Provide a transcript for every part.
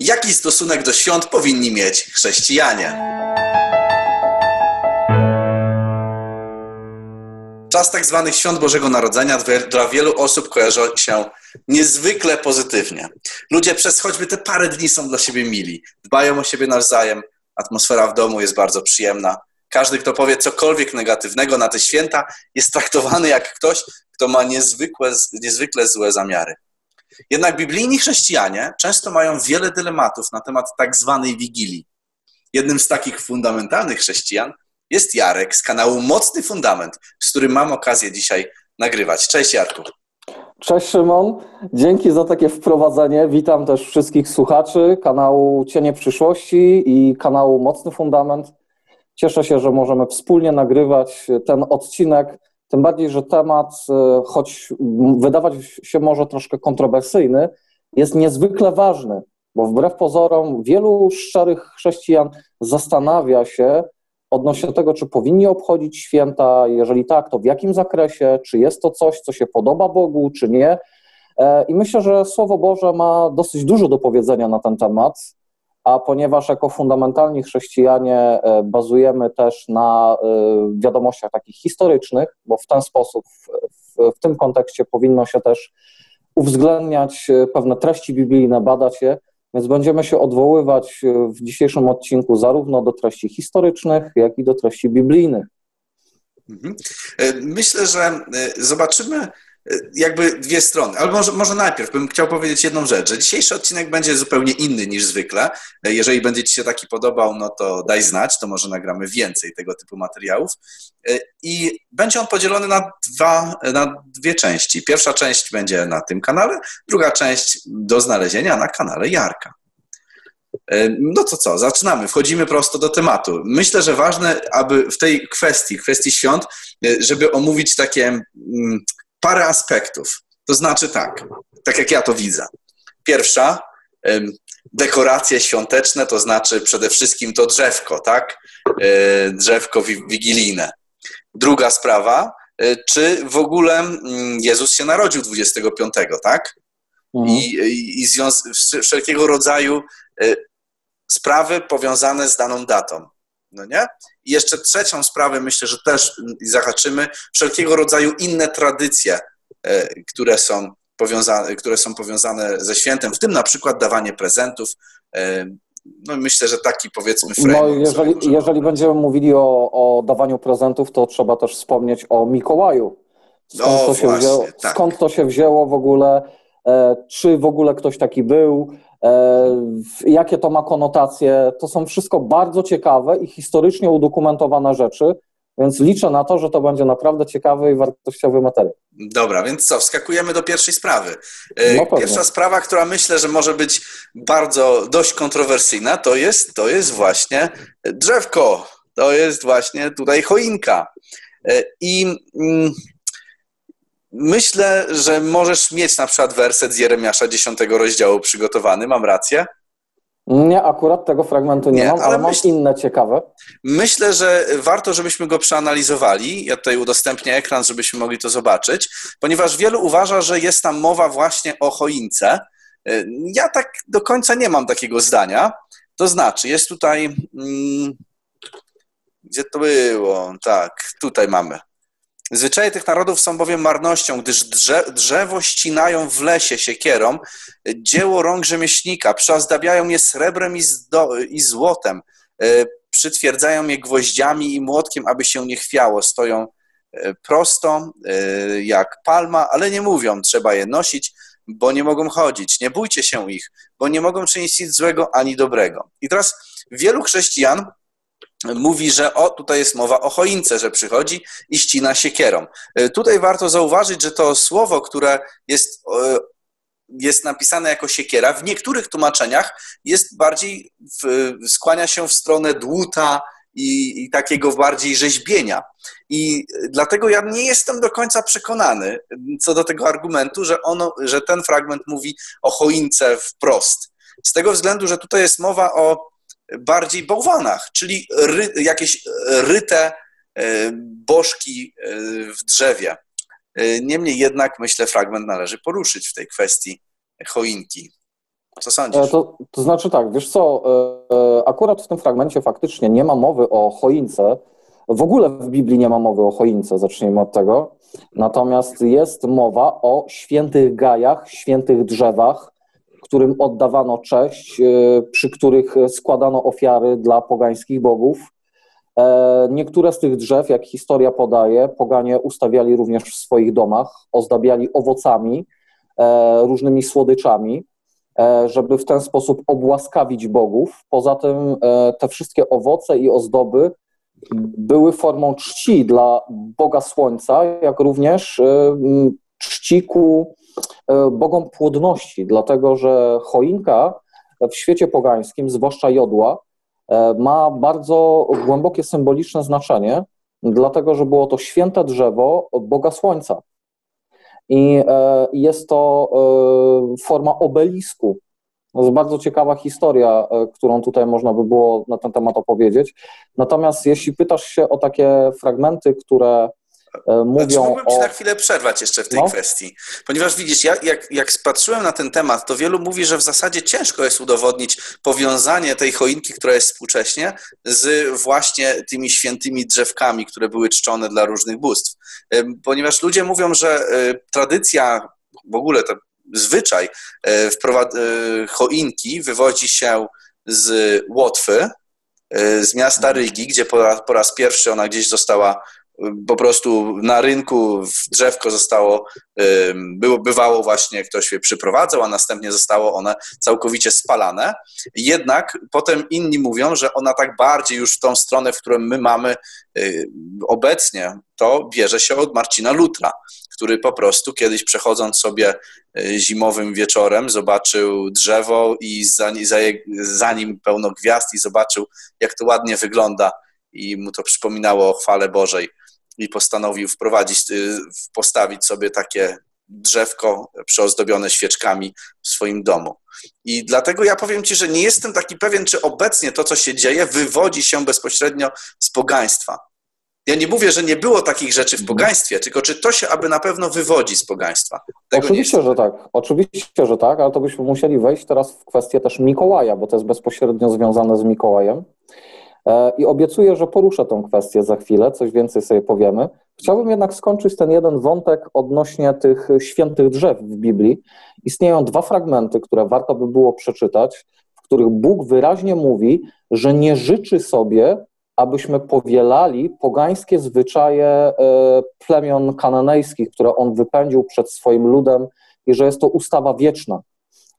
Jaki stosunek do świąt powinni mieć chrześcijanie? Czas tak zwanych świąt Bożego Narodzenia dla wielu osób kojarzy się niezwykle pozytywnie. Ludzie przez choćby te parę dni są dla siebie mili, dbają o siebie nawzajem, atmosfera w domu jest bardzo przyjemna. Każdy, kto powie cokolwiek negatywnego na te święta, jest traktowany jak ktoś, kto ma niezwykłe, niezwykle złe zamiary. Jednak biblijni chrześcijanie często mają wiele dylematów na temat tak zwanej wigilii. Jednym z takich fundamentalnych chrześcijan jest Jarek z kanału Mocny Fundament, z którym mam okazję dzisiaj nagrywać. Cześć Jarku. Cześć Szymon, dzięki za takie wprowadzenie. Witam też wszystkich słuchaczy kanału Cienie Przyszłości i kanału Mocny Fundament. Cieszę się, że możemy wspólnie nagrywać ten odcinek, tym bardziej, że temat, e, choć wydawać się może troszkę kontrowersyjny, jest niezwykle ważny, bo wbrew pozorom wielu szczerych chrześcijan zastanawia się, odnośnie tego, czy powinni obchodzić święta, jeżeli tak, to w jakim zakresie, czy jest to coś, co się podoba Bogu, czy nie. E, I myślę, że Słowo Boże ma dosyć dużo do powiedzenia na ten temat, a ponieważ jako fundamentalni chrześcijanie e, bazujemy też na e, wiadomościach takich historycznych, bo w ten sposób, w, w tym kontekście powinno się też uwzględniać pewne treści biblijne, badać je, więc będziemy się odwoływać e, w dzisiejszym odcinku zarówno do treści historycznych, jak i do treści biblijnych. Mhm. E, myślę, że e, zobaczymy jakby dwie strony. Ale może, może najpierw bym chciał powiedzieć jedną rzecz, że dzisiejszy odcinek będzie zupełnie inny niż zwykle. Jeżeli będzie Ci się taki podobał, no to daj znać, to może nagramy więcej tego typu materiałów. I będzie on podzielony na, dwa, na dwie części. Pierwsza część będzie na tym kanale, druga część do znalezienia na kanale Jarka. No to co, zaczynamy, wchodzimy prosto do tematu. Myślę, że ważne, aby w tej kwestii, kwestii świąt, żeby omówić takie mm, parę aspektów. To znaczy tak, tak jak ja to widzę. Pierwsza, dekoracje świąteczne, to znaczy przede wszystkim to drzewko, tak? E, drzewko wigilijne. Druga sprawa, e, czy w ogóle mm, Jezus się narodził 25, tak? Mhm. I, i związ- wszelkiego rodzaju e, sprawy powiązane z daną datą. No nie? I jeszcze trzecią sprawę myślę, że też zahaczymy, wszelkiego rodzaju inne tradycje, e, które są powiązane, które są powiązane ze świętem, w tym na przykład dawanie prezentów. E, no myślę, że taki powiedzmy frame. No, jeżeli, jeżeli będziemy mówili o, o dawaniu prezentów, to trzeba też wspomnieć o Mikołaju. Skąd, o, to, się właśnie, wzięło, tak. skąd to się wzięło w ogóle? E, czy w ogóle ktoś taki był? E, jakie to ma konotacje. To są wszystko bardzo ciekawe i historycznie udokumentowane rzeczy, więc liczę na to, że to będzie naprawdę ciekawy i wartościowy materiał. Dobra, więc co, wskakujemy do pierwszej sprawy. E, no Pierwsza sprawa, która myślę, że może być bardzo dość kontrowersyjna, to jest, to jest właśnie drzewko. To jest właśnie tutaj choinka. I mm, Myślę, że możesz mieć na przykład werset z Jeremiasza 10 rozdziału przygotowany, mam rację? Nie, akurat tego fragmentu nie, nie mam, ale, ale mam myśl... inne ciekawe. Myślę, że warto, żebyśmy go przeanalizowali. Ja tutaj udostępnię ekran, żebyśmy mogli to zobaczyć, ponieważ wielu uważa, że jest tam mowa właśnie o choince. Ja tak do końca nie mam takiego zdania. To znaczy, jest tutaj. Hmm, gdzie to było? Tak, tutaj mamy. Zwyczaje tych narodów są bowiem marnością, gdyż drze drzewo ścinają w lesie siekierą, dzieło rąk rzemieślnika, przyozdabiają je srebrem i, i złotem, e, przytwierdzają je gwoździami i młotkiem, aby się nie chwiało, stoją e, prosto e, jak palma, ale nie mówią, trzeba je nosić, bo nie mogą chodzić. Nie bójcie się ich, bo nie mogą czynić nic złego ani dobrego. I teraz wielu chrześcijan mówi, że o, tutaj jest mowa o choince, że przychodzi i ścina siekierą. E, tutaj warto zauważyć, że to słowo, które jest, e, jest napisane jako siekiera, w niektórych tłumaczeniach jest bardziej, w, skłania się w stronę dłuta i, i takiego bardziej rzeźbienia. I dlatego ja nie jestem do końca przekonany co do tego argumentu, że, ono, że ten fragment mówi o choince wprost. Z tego względu, że tutaj jest mowa o bardziej bałwanach, czyli ry, jakieś ryte e, bożki e, w drzewie. E, niemniej jednak, myślę, fragment należy poruszyć w tej kwestii choinki. Co sądzisz? To, to znaczy tak, wiesz co, akurat w tym fragmencie faktycznie nie ma mowy o choince. W ogóle w Biblii nie ma mowy o choince, zacznijmy od tego. Natomiast jest mowa o świętych gajach, świętych drzewach, którym oddawano cześć, przy których składano ofiary dla pogańskich bogów. E, niektóre z tych drzew, jak historia podaje, poganie ustawiali również w swoich domach, ozdabiali owocami, e, różnymi słodyczami, e, żeby w ten sposób obłaskawić bogów. Poza tym te wszystkie owoce i ozdoby były formą czci dla Boga Słońca, jak również czci ku bogom płodności, dlatego że choinka w świecie pogańskim, zwłaszcza jodła, E, ma bardzo głębokie symboliczne znaczenie, dlatego że było to święte drzewo Boga Słońca. I e, jest to e, forma obelisku. To jest bardzo ciekawa historia, którą tutaj można by było na ten temat opowiedzieć. Natomiast jeśli pytasz się o takie fragmenty, które E, mówią znaczy, mógłbym Ci na chwilę przerwać jeszcze w tej no. kwestii, ponieważ widzisz, ja, jak, jak spatrzyłem na ten temat, to wielu mówi, że w zasadzie ciężko jest udowodnić powiązanie tej choinki, która jest współcześnie, z właśnie tymi świętymi drzewkami, które były czczone dla różnych bóstw. E, ponieważ ludzie mówią, że e, tradycja, w ogóle ten zwyczaj choinki wywodzi się z Łotwy, z miasta Rygi, gdzie po raz, po raz pierwszy ona gdzieś została po prostu na rynku drzewko zostało, było, bywało właśnie, ktoś je przyprowadzał, a następnie zostało one całkowicie spalane. Jednak potem inni mówią, że ona tak bardziej już w tą stronę, w którą my mamy obecnie, to bierze się od Marcina Lutra, który po prostu kiedyś przechodząc sobie y, zimowym wieczorem zobaczył drzewo i za, za, za nim pełno gwiazd i zobaczył, jak to ładnie wygląda i mu to przypominało o chwale Bożej i postanowił wprowadzić, y, postawić sobie takie drzewko przeozdobione świeczkami w swoim domu. I dlatego ja powiem Ci, że nie jestem taki pewien, czy obecnie to, co się dzieje, wywodzi się bezpośrednio z pogaństwa. Ja nie mówię, że nie było takich rzeczy w mhm. pogaństwie, tylko czy to się aby na pewno wywodzi z pogaństwa. Tego Oczywiście, że tak. Oczywiście, że tak, ale to byśmy musieli wejść teraz w kwestię też Mikołaja, bo to jest bezpośrednio związane z Mikołajem. E, I obiecuję, że poruszę tę kwestię za chwilę, coś więcej sobie powiemy. Chciałbym jednak skończyć ten jeden wątek odnośnie tych świętych drzew w Biblii. Istnieją dwa fragmenty, które warto by było przeczytać, w których Bóg wyraźnie mówi, że nie życzy sobie, abyśmy powielali pogańskie zwyczaje e, plemion kananejskich, które on wypędził przed swoim ludem i że jest to ustawa wieczna.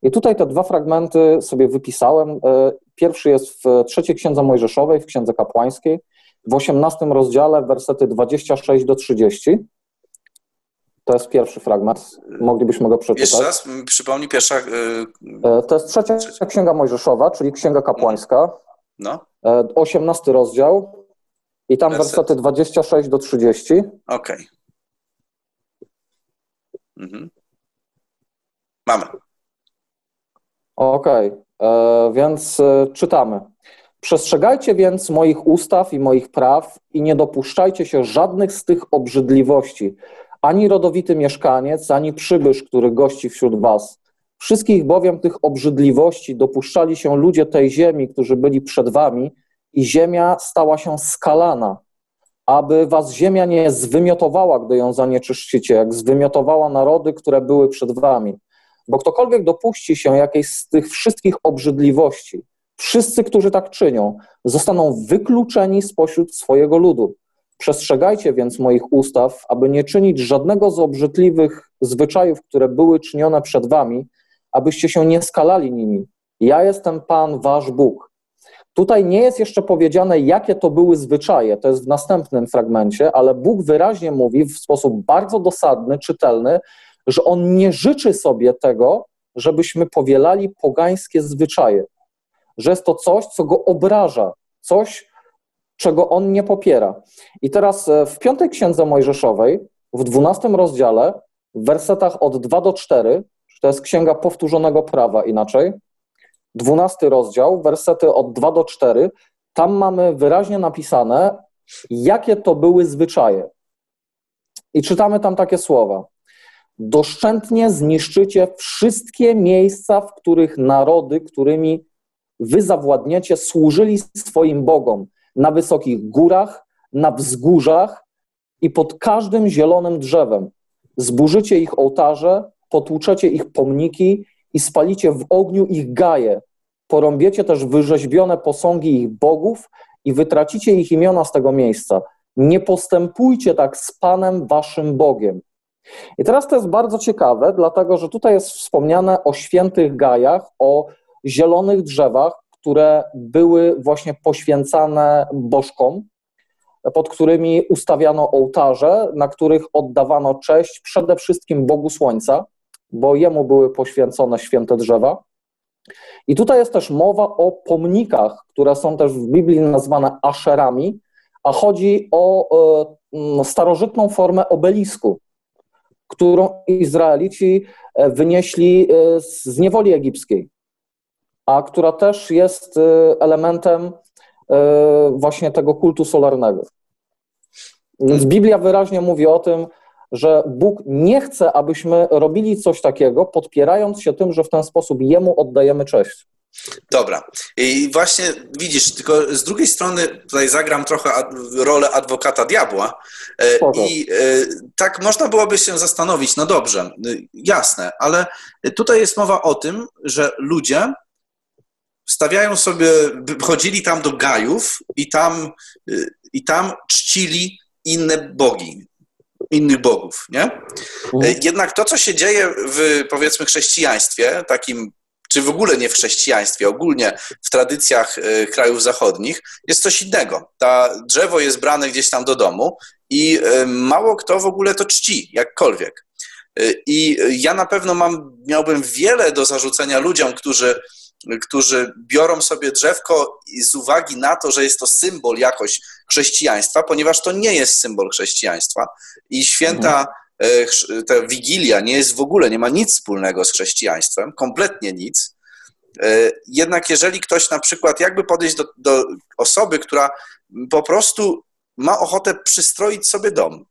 I tutaj te dwa fragmenty sobie wypisałem. E, pierwszy jest w trzeciej księdze Mojżeszowej, w księdze kapłańskiej, w 18 rozdziale, wersety 26 do 30. To jest pierwszy fragment. Moglibyśmy go przeczytać. Jeszcze raz, przypomnij pierwsza. Yy... To jest trzecia księga Mojżeszowa, czyli księga kapłańska. No. 18 rozdział. I tam Werset. wersety 26 do 30. Okej. Okay. Mhm. Mamy. Okej, okay. E, więc e, czytamy. Przestrzegajcie więc moich ustaw i moich praw i nie dopuszczajcie się żadnych z tych obrzydliwości, ani rodowity mieszkaniec, ani przybysz, który gości wśród was. Wszystkich bowiem tych obrzydliwości dopuszczali się ludzie tej ziemi, którzy byli przed wami, i ziemia stała się skalana, aby was ziemia nie zwymiotowała, gdy ją zanieczyszczycie, jak zwymiotowała narody, które były przed wami. Bo ktokolwiek dopuści się jakiejś z tych wszystkich obrzydliwości, wszyscy, którzy tak czynią, zostaną wykluczeni spośród swojego ludu. Przestrzegajcie więc moich ustaw, aby nie czynić żadnego z obrzydliwych zwyczajów, które były czynione przed wami, abyście się nie skalali nimi. Ja jestem Pan, wasz Bóg. Tutaj nie jest jeszcze powiedziane, jakie to były zwyczaje, to jest w następnym fragmencie, ale Bóg wyraźnie mówi w sposób bardzo dosadny, czytelny, że on nie życzy sobie tego, żebyśmy powielali pogańskie zwyczaje, że jest to coś, co go obraża, coś, czego on nie popiera. I teraz e, w piątej księdze Mojżeszowej, w dwunastym rozdziale, w wersetach od 2 do 4, to jest księga powtórzonego prawa inaczej, dwunasty rozdział, wersety od 2 do 4, tam mamy wyraźnie napisane, jakie to były zwyczaje. I czytamy tam takie słowa. Doszczętnie zniszczycie wszystkie miejsca, w których narody, którymi wy zawładniecie, służyli swoim bogom na wysokich górach, na wzgórzach i pod każdym zielonym drzewem. Zburzycie ich ołtarze, potłuczecie ich pomniki i spalicie w ogniu ich gaje. Porąbiecie też wyrzeźbione posągi ich bogów i wytracicie ich imiona z tego miejsca. Nie postępujcie tak z Panem waszym Bogiem. I teraz to jest bardzo ciekawe, dlatego że tutaj jest wspomniane o świętych gajach, o zielonych drzewach, które były właśnie poświęcane bożkom, pod którymi ustawiano ołtarze, na których oddawano cześć przede wszystkim Bogu Słońca, bo jemu były poświęcone święte drzewa. I tutaj jest też mowa o pomnikach, które są też w Biblii nazwane aszerami, a chodzi o e, starożytną formę obelisku, którą Izraelici e, wynieśli e, z niewoli egipskiej, a która też jest elementem właśnie tego kultu solarnego. Więc Biblia wyraźnie mówi o tym, że Bóg nie chce, abyśmy robili coś takiego, podpierając się tym, że w ten sposób Jemu oddajemy cześć. Dobra. I właśnie widzisz, tylko z drugiej strony tutaj zagram trochę rolę adwokata diabła. E, Spoko. I e, tak można byłoby się zastanowić, no dobrze, e, jasne, ale tutaj jest mowa o tym, że ludzie stawiają sobie, chodzili tam do gajów i tam, i tam czcili inne bogi, innych bogów, nie? Mhm. Jednak to, co się dzieje w, powiedzmy, chrześcijaństwie, takim czy w ogóle nie w chrześcijaństwie, ogólnie w tradycjach e, krajów zachodnich, jest coś innego. Ta drzewo jest brane gdzieś tam do domu i e, mało kto w ogóle to czci, jakkolwiek. E, I ja na pewno mam, miałbym wiele do zarzucenia ludziom, którzy którzy biorą sobie drzewko z uwagi na to, że jest to symbol jakoś chrześcijaństwa, ponieważ to nie jest symbol chrześcijaństwa. I święta, mhm. Ta wigilia nie jest w ogóle, nie ma nic wspólnego z chrześcijaństwem, kompletnie nic. E, jednak jeżeli ktoś na przykład jakby podejść do, do osoby, która po prostu ma ochotę przystroić sobie dom,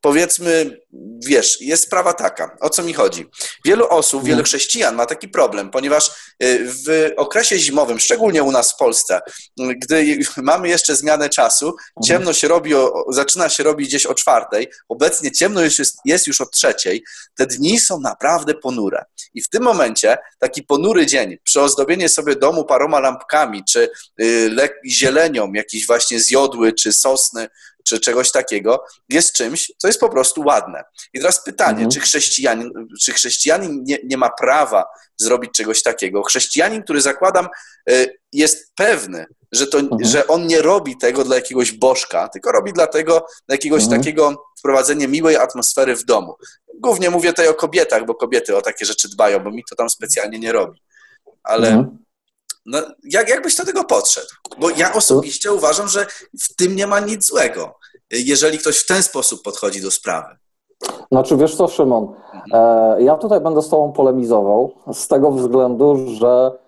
powiedzmy, wiesz, jest sprawa taka, o co mi chodzi. Wielu osób, wielu mhm. chrześcijan ma taki problem, ponieważ y, w okresie zimowym, szczególnie u nas w Polsce, gdy mamy jeszcze zmianę czasu, mhm. ciemno się robi, o, zaczyna się robić gdzieś o czwartej, obecnie ciemno już jest, jest już o trzeciej, te dni są naprawdę ponure. I w tym momencie taki ponury dzień, przyozdobienie sobie domu paroma lampkami, czy y, zielenią, jakiś właśnie zjodły, czy sosny, czy czegoś takiego, jest czymś, co jest po prostu ładne. I teraz pytanie, mhm. czy chrześcijanin, czy chrześcijanin nie, nie ma prawa zrobić czegoś takiego? Chrześcijanin, który zakładam, e, jest pewny, że, to, mhm. że on nie robi tego dla jakiegoś bożka, tylko robi dlatego, dla jakiegoś mhm. takiego wprowadzenia miłej atmosfery w domu. Głównie mówię tutaj o kobietach, bo kobiety o takie rzeczy dbają, bo mi to tam specjalnie nie robi. Ale mhm. No, jak, jak byś do tego podszedł? Bo ja osobiście uważam, że w tym nie ma nic złego, jeżeli ktoś w ten sposób podchodzi do sprawy. Znaczy, wiesz co, Szymon, e, ja tutaj będę z Tobą polemizował z tego względu, że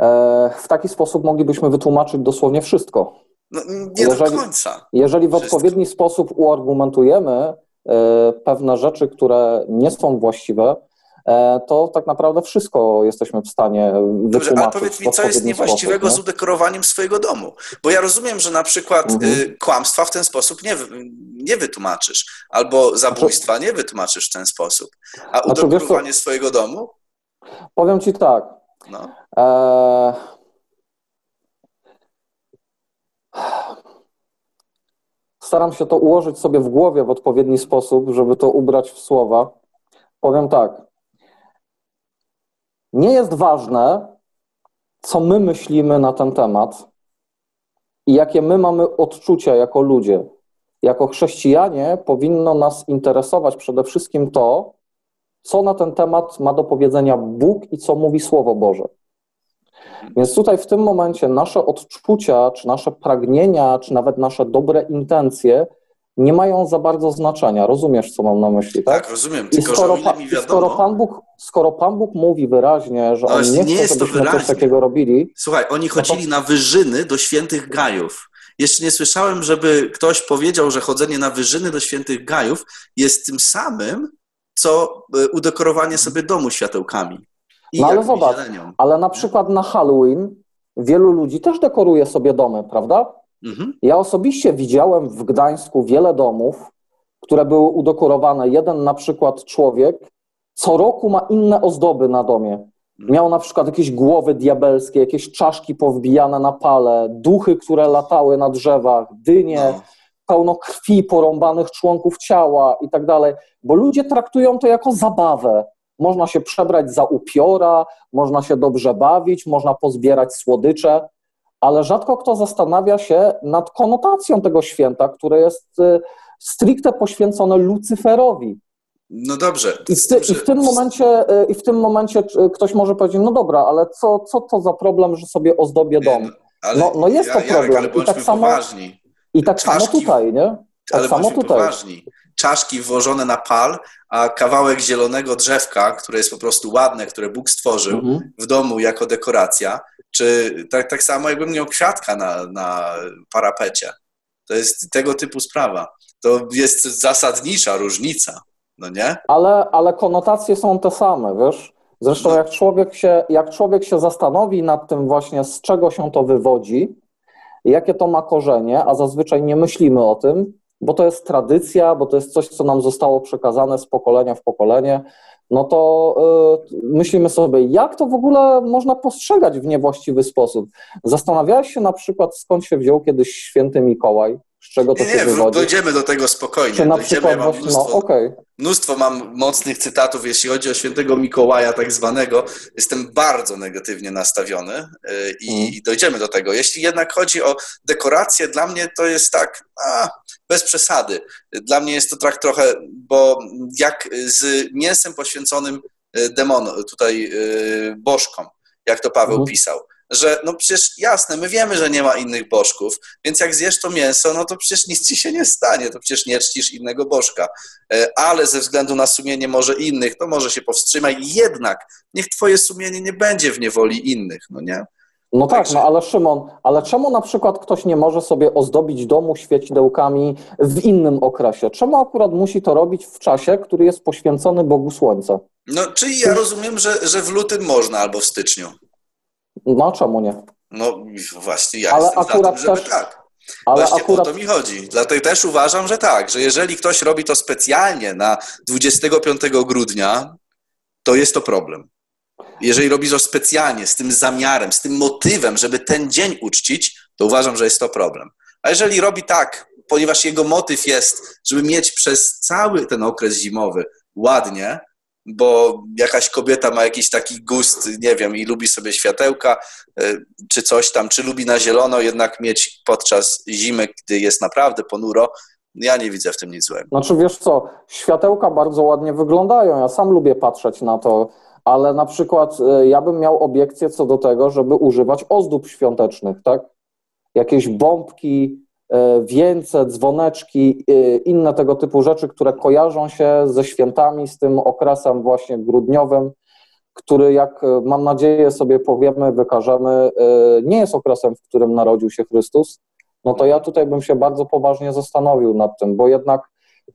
e, w taki sposób moglibyśmy wytłumaczyć dosłownie wszystko. No, nie jeżeli, do końca. Jeżeli w odpowiedni sposób uargumentujemy e, pewne rzeczy, które nie są właściwe, to tak naprawdę wszystko jesteśmy w stanie wytłumaczyć. Dobrze, ale powiedz mi, co jest niewłaściwego sposób, z udekorowaniem swojego domu? Bo ja rozumiem, że na przykład mhm. Y, kłamstwa w ten sposób nie, nie wytłumaczysz, albo zabójstwa nie wytłumaczysz w ten sposób. A znaczy, udekorowanie swojego domu? Powiem ci tak. No. E... Staram się to ułożyć sobie w głowie w odpowiedni sposób, żeby to ubrać w słowa. Powiem tak. Nie jest ważne, co my myślimy na ten temat i jakie my mamy odczucia jako ludzie. Jako chrześcijanie powinno nas interesować przede wszystkim to, co na ten temat ma do powiedzenia Bóg i co mówi Słowo Boże. Więc tutaj w tym momencie nasze odczucia, czy nasze pragnienia, czy nawet nasze dobre intencje nie mają za bardzo znaczenia. Rozumiesz, co mam na myśli, tak? Tak, rozumiem. Tylko, I skoro, pa, skoro, Pan Bóg, skoro Pan Bóg mówi wyraźnie, że no, on nie, nie chce, żebyśmy coś takiego robili... Słuchaj, oni chodzili to... na wyżyny do świętych gajów. Jeszcze nie słyszałem, żeby ktoś powiedział, że chodzenie na wyżyny do świętych gajów jest tym samym, co y, udekorowanie sobie domu światełkami. I no ale zobacz, zielenią. ale na przykład na Halloween wielu ludzi też dekoruje sobie domy, prawda? Mhm. Ja osobiście widziałem w Gdańsku wiele domów, które były udekorowane. Jeden na przykład człowiek co roku ma inne ozdoby na domie. Miał na przykład jakieś głowy diabelskie, jakieś czaszki powbijane na pale, duchy, które latały na drzewach, dynie, no. pełno krwi, porąbanych członków ciała i tak dalej, bo ludzie traktują to jako zabawę. Można się przebrać za upiora, można się dobrze bawić, można pozbierać słodycze, ale rzadko kto zastanawia się nad konotacją tego święta, które jest y, stricte poświęcone Lucyferowi. No dobrze. I w, ty, I w, tym momencie, I w tym momencie ktoś może powiedzieć, no dobra, ale co, co to za problem, że sobie ozdobię dom? Ale no, no jest ja, to problem. ale I tak samo, poważni. I tak Czaszki, samo tutaj, nie? Tak ale samo tutaj. poważni. Czaszki włożone na pal, a kawałek zielonego drzewka, które jest po prostu ładne, które Bóg stworzył mhm. w domu jako dekoracja, czy tak, tak samo jakbym miał kwiatka na, na parapecie. To jest tego typu sprawa. To jest zasadnicza różnica no nie? Ale, ale konotacje są te same, wiesz? Zresztą no. jak człowiek, się, jak człowiek się zastanowi nad tym właśnie, z czego się to wywodzi, jakie to ma korzenie, a zazwyczaj nie myślimy o tym, bo to jest tradycja, bo to jest coś, co nam zostało przekazane z pokolenia w pokolenie, no to yy, myślimy sobie, jak to w ogóle można postrzegać w niewłaściwy sposób. Zastanawiałeś się na przykład, skąd się wziął kiedyś święty Mikołaj? Z czego to nie, się nie, wywodzi? dojdziemy do tego spokojnie. Czy na dojdziemy, przykład ja właśnie, mnóstwo, no, okay. mnóstwo mam mocnych cytatów, jeśli chodzi o świętego Mikołaja tak zwanego. Jestem bardzo negatywnie nastawiony y, i, hmm. i dojdziemy do tego. Jeśli jednak chodzi o dekoracje, dla mnie to jest tak, a, bez przesady. Dla mnie jest to tak trochę, bo jak z mięsem poświęconym y, demon, tutaj y, bożkom, jak to Paweł hmm. pisał że no przecież jasne, my wiemy, że nie ma innych bożków, więc jak zjesz to mięso, no to przecież nic ci się nie stanie, to przecież nie czcisz innego bożka. E, ale ze względu na sumienie może innych, to może się powstrzymaj. Jednak niech twoje sumienie nie będzie w niewoli innych, no nie? No tak, no ale Szymon, ale czemu na przykład ktoś nie może sobie ozdobić domu świecidełkami w innym okresie? Czemu akurat musi to robić w czasie, który jest poświęcony Bogu Słońca? No, czyli ja rozumiem, że, że w lutym można albo w styczniu. No, czemu nie? No właśnie, ja ale jestem akurat za tym, też, tak. Ale Właśnie akurat... o to mi chodzi. Dlatego też uważam, że tak, że jeżeli ktoś robi to specjalnie na 25 grudnia, to jest to problem. Jeżeli robi to specjalnie, z tym zamiarem, z tym motywem, żeby ten dzień uczcić, to uważam, że jest to problem. A jeżeli robi tak, ponieważ jego motyw jest, żeby mieć przez cały ten okres zimowy ładnie, bo jakaś kobieta ma jakiś taki gust, nie wiem, i lubi sobie światełka, e, czy coś tam, czy lubi na zielono jednak mieć podczas zimy, gdy jest naprawdę ponuro, ja nie widzę w tym nic złego. Znaczy wiesz co, światełka bardzo ładnie wyglądają, ja sam lubię patrzeć na to, ale na przykład e, ja bym miał obiekcję co do tego, żeby używać ozdób świątecznych, tak? Jakieś bombki, wieńce, dzwoneczki, e, inne tego typu rzeczy, które kojarzą się ze świętami, z tym okresem właśnie grudniowym, który, jak e, mam nadzieję sobie powiemy, wykażemy, nie jest okresem, w którym narodził się Chrystus, no to ja tutaj bym się bardzo poważnie zastanowił nad tym, bo jednak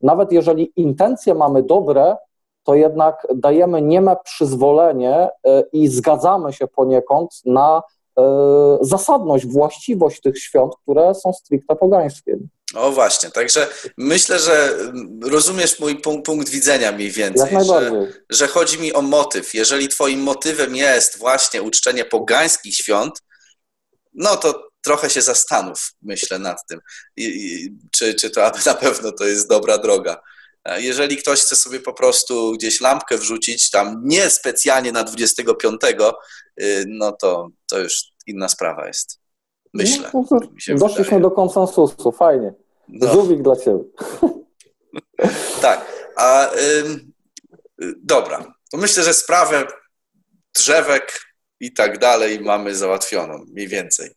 nawet jeżeli intencje mamy dobre, to jednak dajemy nieme przyzwolenie i zgadzamy się poniekąd na E, zasadność, właściwość tych świąt, które są stricte pogańskie. O właśnie, także myślę, że rozumiesz mój punkt, punkt widzenia mniej więcej, że, że chodzi mi o motyw. Jeżeli twoim motywem jest właśnie uczczenie pogańskich świąt, no to trochę się zastanów, myślę nad tym, I, i, czy, czy to aby na pewno to jest dobra droga. Jeżeli ktoś chce sobie po prostu gdzieś lampkę wrzucić, tam nie specjalnie na 25, y, no to, to już inna sprawa jest. Myślę. No, doszliśmy wydaje. do konsensusu, fajnie. No. Żółwik dla Ciebie. tak, a dobra, to myślę, że sprawę drzewek i tak dalej mamy załatwioną, mniej więcej.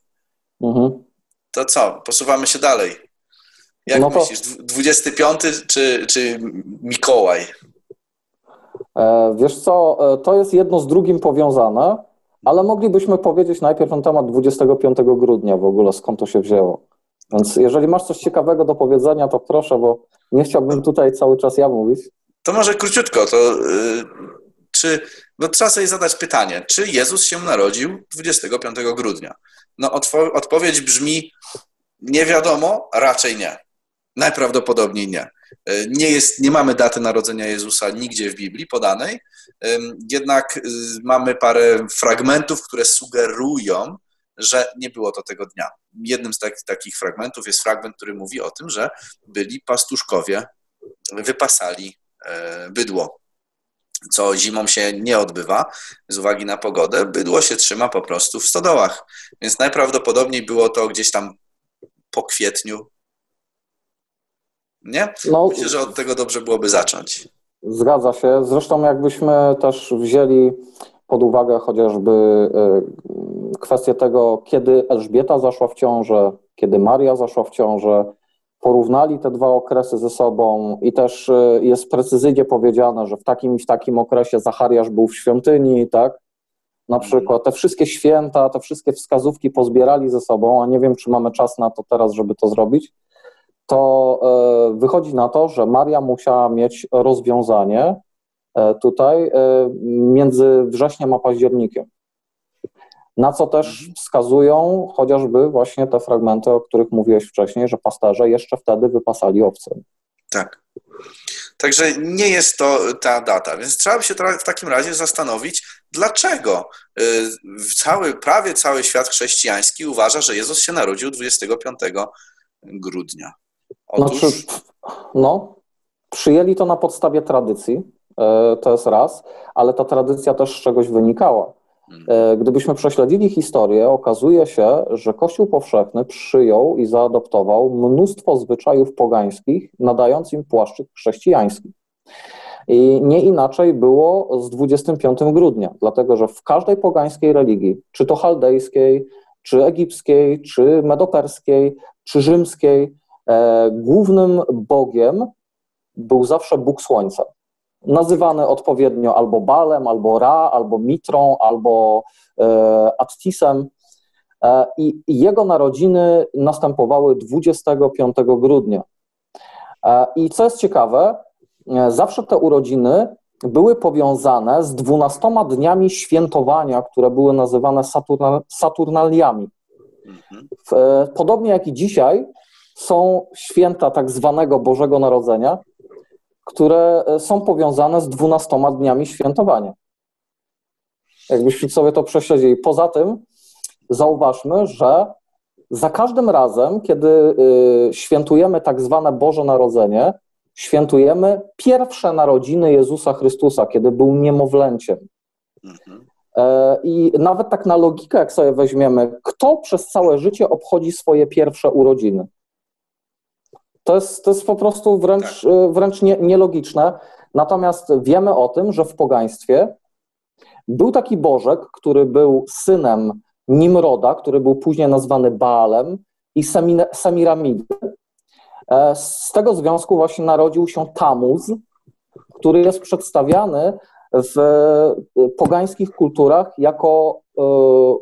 Mhm. To co, posuwamy się dalej. Jak no to... myślisz, 25 czy, czy Mikołaj? E, wiesz co, e, to jest jedno z drugim powiązane, ale moglibyśmy powiedzieć najpierw na temat 25 grudnia w ogóle, skąd to się wzięło. Więc jeżeli masz coś ciekawego do powiedzenia, to proszę, bo nie chciałbym tutaj cały czas ja mówić. To może króciutko, to y, czy, no trzeba sobie zadać pytanie, czy Jezus się narodził 25 grudnia? No odpowiedź brzmi nie wiadomo, raczej nie. Najprawdopodobniej nie. Y, nie, jest, nie mamy daty narodzenia Jezusa nigdzie w Biblii podanej, jednak y, mamy parę fragmentów, które sugerują, że nie było to tego dnia. Jednym z tak, takich fragmentów jest fragment, który mówi o tym, że byli pastuszkowie, wypasali e, bydło, co zimą się nie odbywa z uwagi na pogodę. Bydło się trzyma po prostu w stodołach, więc najprawdopodobniej było to gdzieś tam po kwietniu. Nie? No, Myślę, że od tego dobrze byłoby zacząć. Zgadza się. Zresztą jakbyśmy też wzięli pod uwagę chociażby e, kwestię tego, kiedy Elżbieta zaszła w ciążę, kiedy Maria zaszła w ciążę, porównali te dwa okresy ze sobą i też e, jest precyzyjnie powiedziane, że w takim w takim okresie Zachariasz był w świątyni, tak? Na mhm. przykład te wszystkie święta, te wszystkie wskazówki pozbierali ze sobą, a nie wiem, czy mamy czas na to teraz, żeby to zrobić, to e, wychodzi na to, że Maria musiała mieć rozwiązanie E, tutaj e, między wrześniem a październikiem. Na co też mhm. wskazują chociażby właśnie te fragmenty, o których mówiłeś wcześniej, że pasterze jeszcze wtedy wypasali owce. Tak. Także nie jest to ta data, więc trzeba by się w takim razie zastanowić, dlaczego cały, prawie cały świat chrześcijański uważa, że Jezus się narodził 25 grudnia. Otóż... Znaczy, no, przyjęli to na podstawie tradycji, E, to jest raz, ale ta tradycja też z czegoś wynikała. E, gdybyśmy prześledzili historię, okazuje się, że Kościół powszechny przyjął i zaadoptował mnóstwo zwyczajów pogańskich, nadając im płaszczyk chrześcijański. I nie inaczej było z 25 grudnia, dlatego że w każdej pogańskiej religii, czy to chaldejskiej, czy egipskiej, czy medoperskiej, czy rzymskiej, głównym bogiem był zawsze Bóg Słońca nazywane odpowiednio albo Balem, albo Ra, albo Mitrą, albo e, Attisem. E, I jego narodziny następowały 25 grudnia. E, I co jest ciekawe, zawsze te urodziny były powiązane z dwunastoma dniami świętowania, które były nazywane Saturna, Saturnaliami. Mhm. Podobnie jak i dzisiaj są święta tak zwanego Bożego Narodzenia, które e, są powiązane z dwunastoma dniami świętowania. Jakbyśmy sobie to prześledzili. Poza tym zauważmy, że za każdym razem, kiedy y, świętujemy tak zwane Boże Narodzenie, świętujemy pierwsze narodziny Jezusa Chrystusa, kiedy był niemowlęciem. Mhm. E, I nawet tak na logikę, jak sobie weźmiemy, kto przez całe życie obchodzi swoje pierwsze urodziny? To jest, to jest po prostu wręcz, tak. e, wręcz nie, nielogiczne. Natomiast wiemy o tym, że w pogaństwie był taki Bożek, który był synem Nimroda, który był później nazwany Baalem i Semiramidy. E, z tego związku właśnie narodził się Tamuz, który jest przedstawiany w e, pogańskich kulturach jako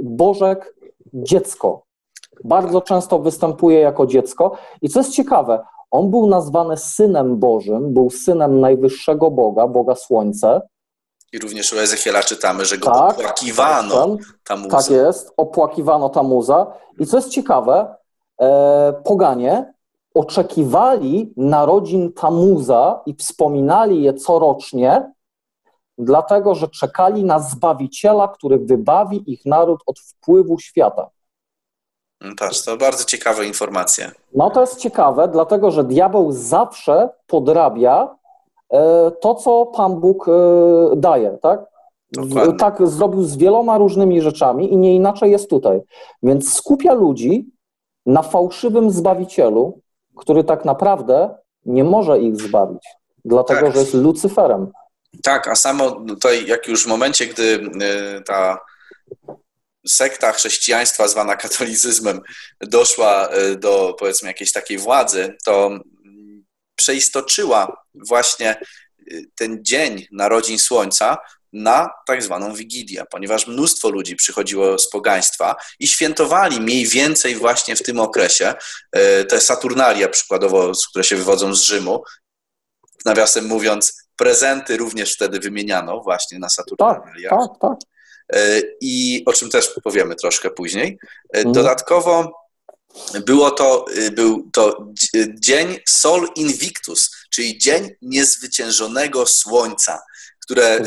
Bożek dziecko. Bardzo często występuje jako dziecko. I co jest ciekawe, on był nazwany synem Bożym, był synem najwyższego Boga, Boga Słońce. I również u Ezechiela czytamy, że go tak, opłakiwano Tamuza. Tak jest, opłakiwano Tamuza. I co jest ciekawe, e, poganie oczekiwali narodzin Tamuza i wspominali je corocznie, dlatego że czekali na Zbawiciela, który wybawi ich naród od wpływu świata. Patrz, to bardzo ciekawe informacje. No to jest ciekawe, dlatego że diabeł zawsze podrabia e, to, co Pan Bóg e, daje, tak? Dokładnie. Tak zrobił z wieloma różnymi rzeczami i nie inaczej jest tutaj. Więc skupia ludzi na fałszywym Zbawicielu, który tak naprawdę nie może ich zbawić, dlatego tak. że jest Lucyferem. Tak, a samo tutaj, jak już w momencie, gdy e, ta sekta chrześcijaństwa zwana katolicyzmem doszła e, do powiedzmy jakiejś takiej władzy, to mm, przeistoczyła właśnie e, ten dzień narodzin Słońca na tak zwaną Wigilię, ponieważ mnóstwo ludzi przychodziło z pogaństwa i świętowali mniej więcej właśnie w tym okresie e, te Saturnalia przykładowo, które się wywodzą z Rzymu, nawiasem mówiąc, prezenty również wtedy wymieniano właśnie na Saturnaliach. Tak, tak, tak. I o czym też powiemy troszkę później. Mhm. Dodatkowo było to, był to dzień Sol Invictus, czyli dzień niezwyciężonego słońca które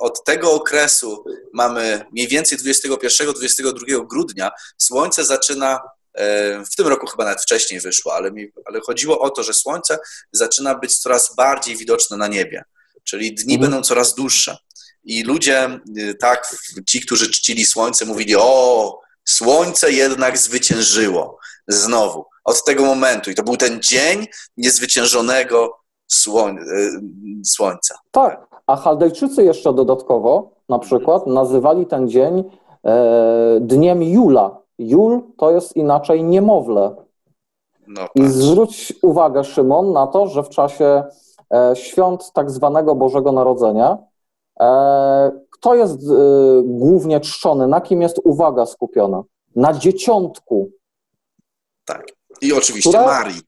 od tego okresu mamy mniej więcej 21-22 grudnia, słońce zaczyna e, w tym roku chyba nawet wcześniej wyszło, ale, mi, ale chodziło o to, że słońce zaczyna być coraz bardziej widoczne na niebie, czyli dni mhm. będą coraz dłuższe. I ludzie, y, tak, ci, którzy czcili słońce, mówili: O, słońce jednak zwyciężyło znowu. Od tego momentu. I to był ten dzień niezwyciężonego słoń, y, słońca. Tak, a Chaldejczycy jeszcze dodatkowo na przykład nazywali ten dzień e, dniem Jula. Jul to jest inaczej niemowlę. No, I zwróć uwagę, Szymon, na to, że w czasie e, świąt tak zwanego Bożego Narodzenia kto jest e, głównie czczony? Na kim jest uwaga skupiona? Na dzieciątku. Tak. I oczywiście które, Marii.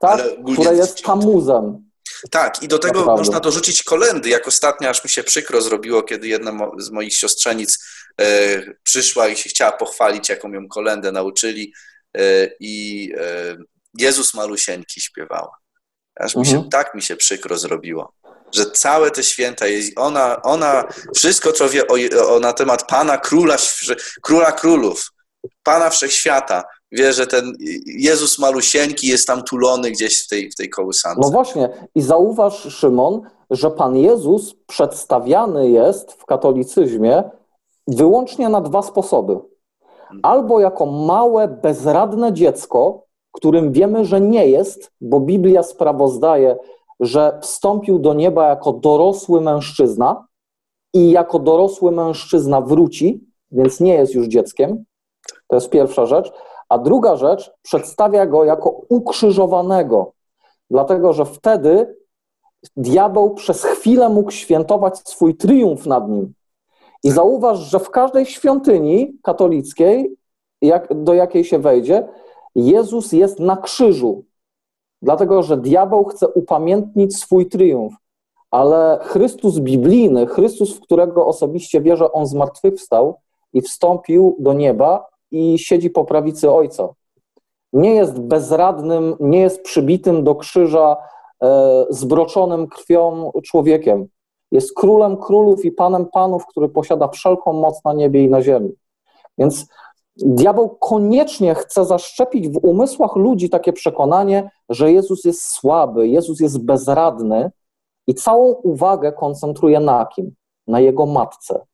Tak, które jest kamuzem. Tak, i do tego Naprawdę. można dorzucić kolendy. Jak ostatnio aż mi się przykro zrobiło, kiedy jedna z moich siostrzenic e, przyszła i się chciała pochwalić, jaką ją kolendę nauczyli e, i e, Jezus Malusieńki śpiewała. Aż mi się, mhm. tak mi się przykro zrobiło, że całe te święta, ona, ona wszystko, co wie o, o, na temat Pana Króla, Króla Królów, Pana Wszechświata, wie, że ten Jezus malusieńki jest tam tulony gdzieś w tej, w tej kołysance. No właśnie. I zauważ, Szymon, że Pan Jezus przedstawiany jest w katolicyzmie wyłącznie na dwa sposoby. Albo jako małe, bezradne dziecko, którym wiemy, że nie jest, bo Biblia sprawozdaje, że wstąpił do nieba jako dorosły mężczyzna i jako dorosły mężczyzna wróci, więc nie jest już dzieckiem. To jest pierwsza rzecz. A druga rzecz, przedstawia go jako ukrzyżowanego, dlatego że wtedy diabeł przez chwilę mógł świętować swój triumf nad nim. I zauważ, że w każdej świątyni katolickiej, jak, do jakiej się wejdzie, Jezus jest na krzyżu, dlatego że diabeł chce upamiętnić swój triumf. Ale Chrystus biblijny, Chrystus, w którego osobiście wierzę, on zmartwychwstał i wstąpił do nieba, i siedzi po prawicy Ojca. Nie jest bezradnym, nie jest przybitym do krzyża e, zbroczonym krwią człowiekiem. Jest królem królów i panem panów, który posiada wszelką moc na niebie i na ziemi. Więc diabeł koniecznie chce zaszczepić w umysłach ludzi takie przekonanie, że Jezus jest słaby, Jezus jest bezradny i całą uwagę koncentruje na kim? Na jego matce.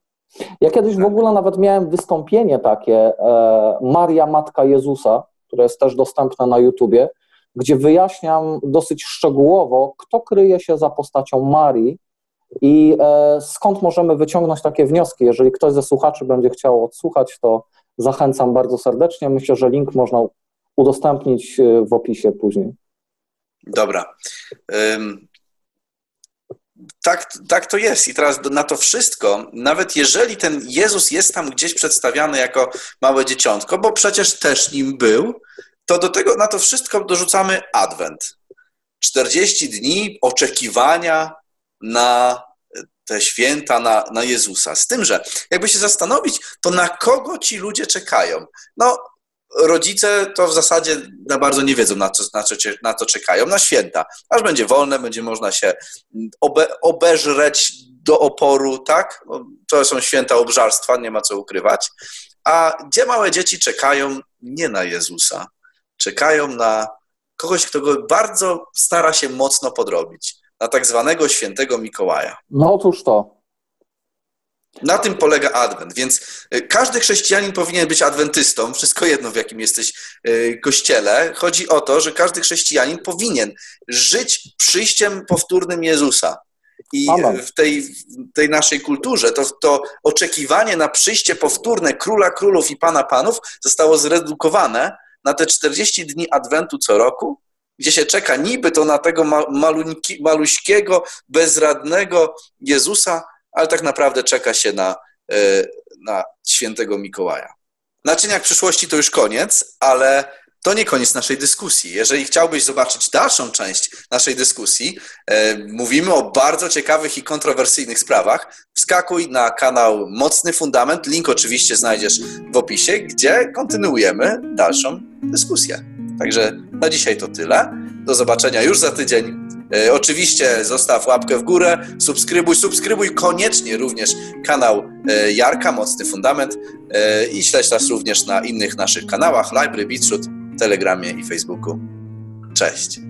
Ja kiedyś w ogóle nawet miałem wystąpienie takie e, Maria Matka Jezusa, które jest też dostępne na YouTubie, gdzie wyjaśniam dosyć szczegółowo, kto kryje się za postacią Marii i e, skąd możemy wyciągnąć takie wnioski. Jeżeli ktoś ze słuchaczy będzie chciał odsłuchać, to zachęcam bardzo serdecznie. Myślę, że link można udostępnić e, w opisie później. Dobra tak, tak to jest. I teraz na to wszystko, nawet jeżeli ten Jezus jest tam gdzieś przedstawiany jako małe dzieciątko, bo przecież też nim był, to do tego na to wszystko dorzucamy Adwent. 40 dni oczekiwania na te święta, na, na Jezusa. Z tym, że jakby się zastanowić, to na kogo ci ludzie czekają? No, rodzice to w zasadzie na bardzo nie wiedzą, na co, na, co, na co czekają, na święta. Aż będzie wolne, będzie można się obe, obeżreć do oporu, tak? To są święta obżarstwa, nie ma co ukrywać. A gdzie małe dzieci czekają nie na Jezusa, czekają na kogoś, kto go bardzo stara się mocno podrobić, na tak zwanego świętego Mikołaja. No otóż to. Na tym polega Adwent, więc y, każdy chrześcijanin powinien być adwentystą, wszystko jedno w jakim jesteś y, kościele. Chodzi o to, że każdy chrześcijanin powinien żyć przyjściem powtórnym Jezusa. I w tej, tej naszej kulturze to, to oczekiwanie na przyjście powtórne Króla Królów i Pana Panów zostało zredukowane na te 40 dni Adwentu co roku, gdzie się czeka niby to na tego maluśkiego, bezradnego Jezusa, ale tak naprawdę czeka się na, e, na świętego Mikołaja. Naczyniak przyszłości to już koniec, ale to nie koniec naszej dyskusji. Jeżeli chciałbyś zobaczyć dalszą część naszej dyskusji, e, mówimy o bardzo ciekawych i kontrowersyjnych sprawach, wskakuj na kanał Mocny Fundament. Link oczywiście znajdziesz w opisie, gdzie kontynuujemy dalszą dyskusję. Także na dzisiaj to tyle. Do zobaczenia już za tydzień. E, oczywiście zostaw łapkę w górę, subskrybuj, subskrybuj koniecznie również kanał e, Jarka, Mocny Fundament e, i śledź nas również na innych naszych kanałach, Library, Beatshoot, Telegramie i Facebooku. Cześć!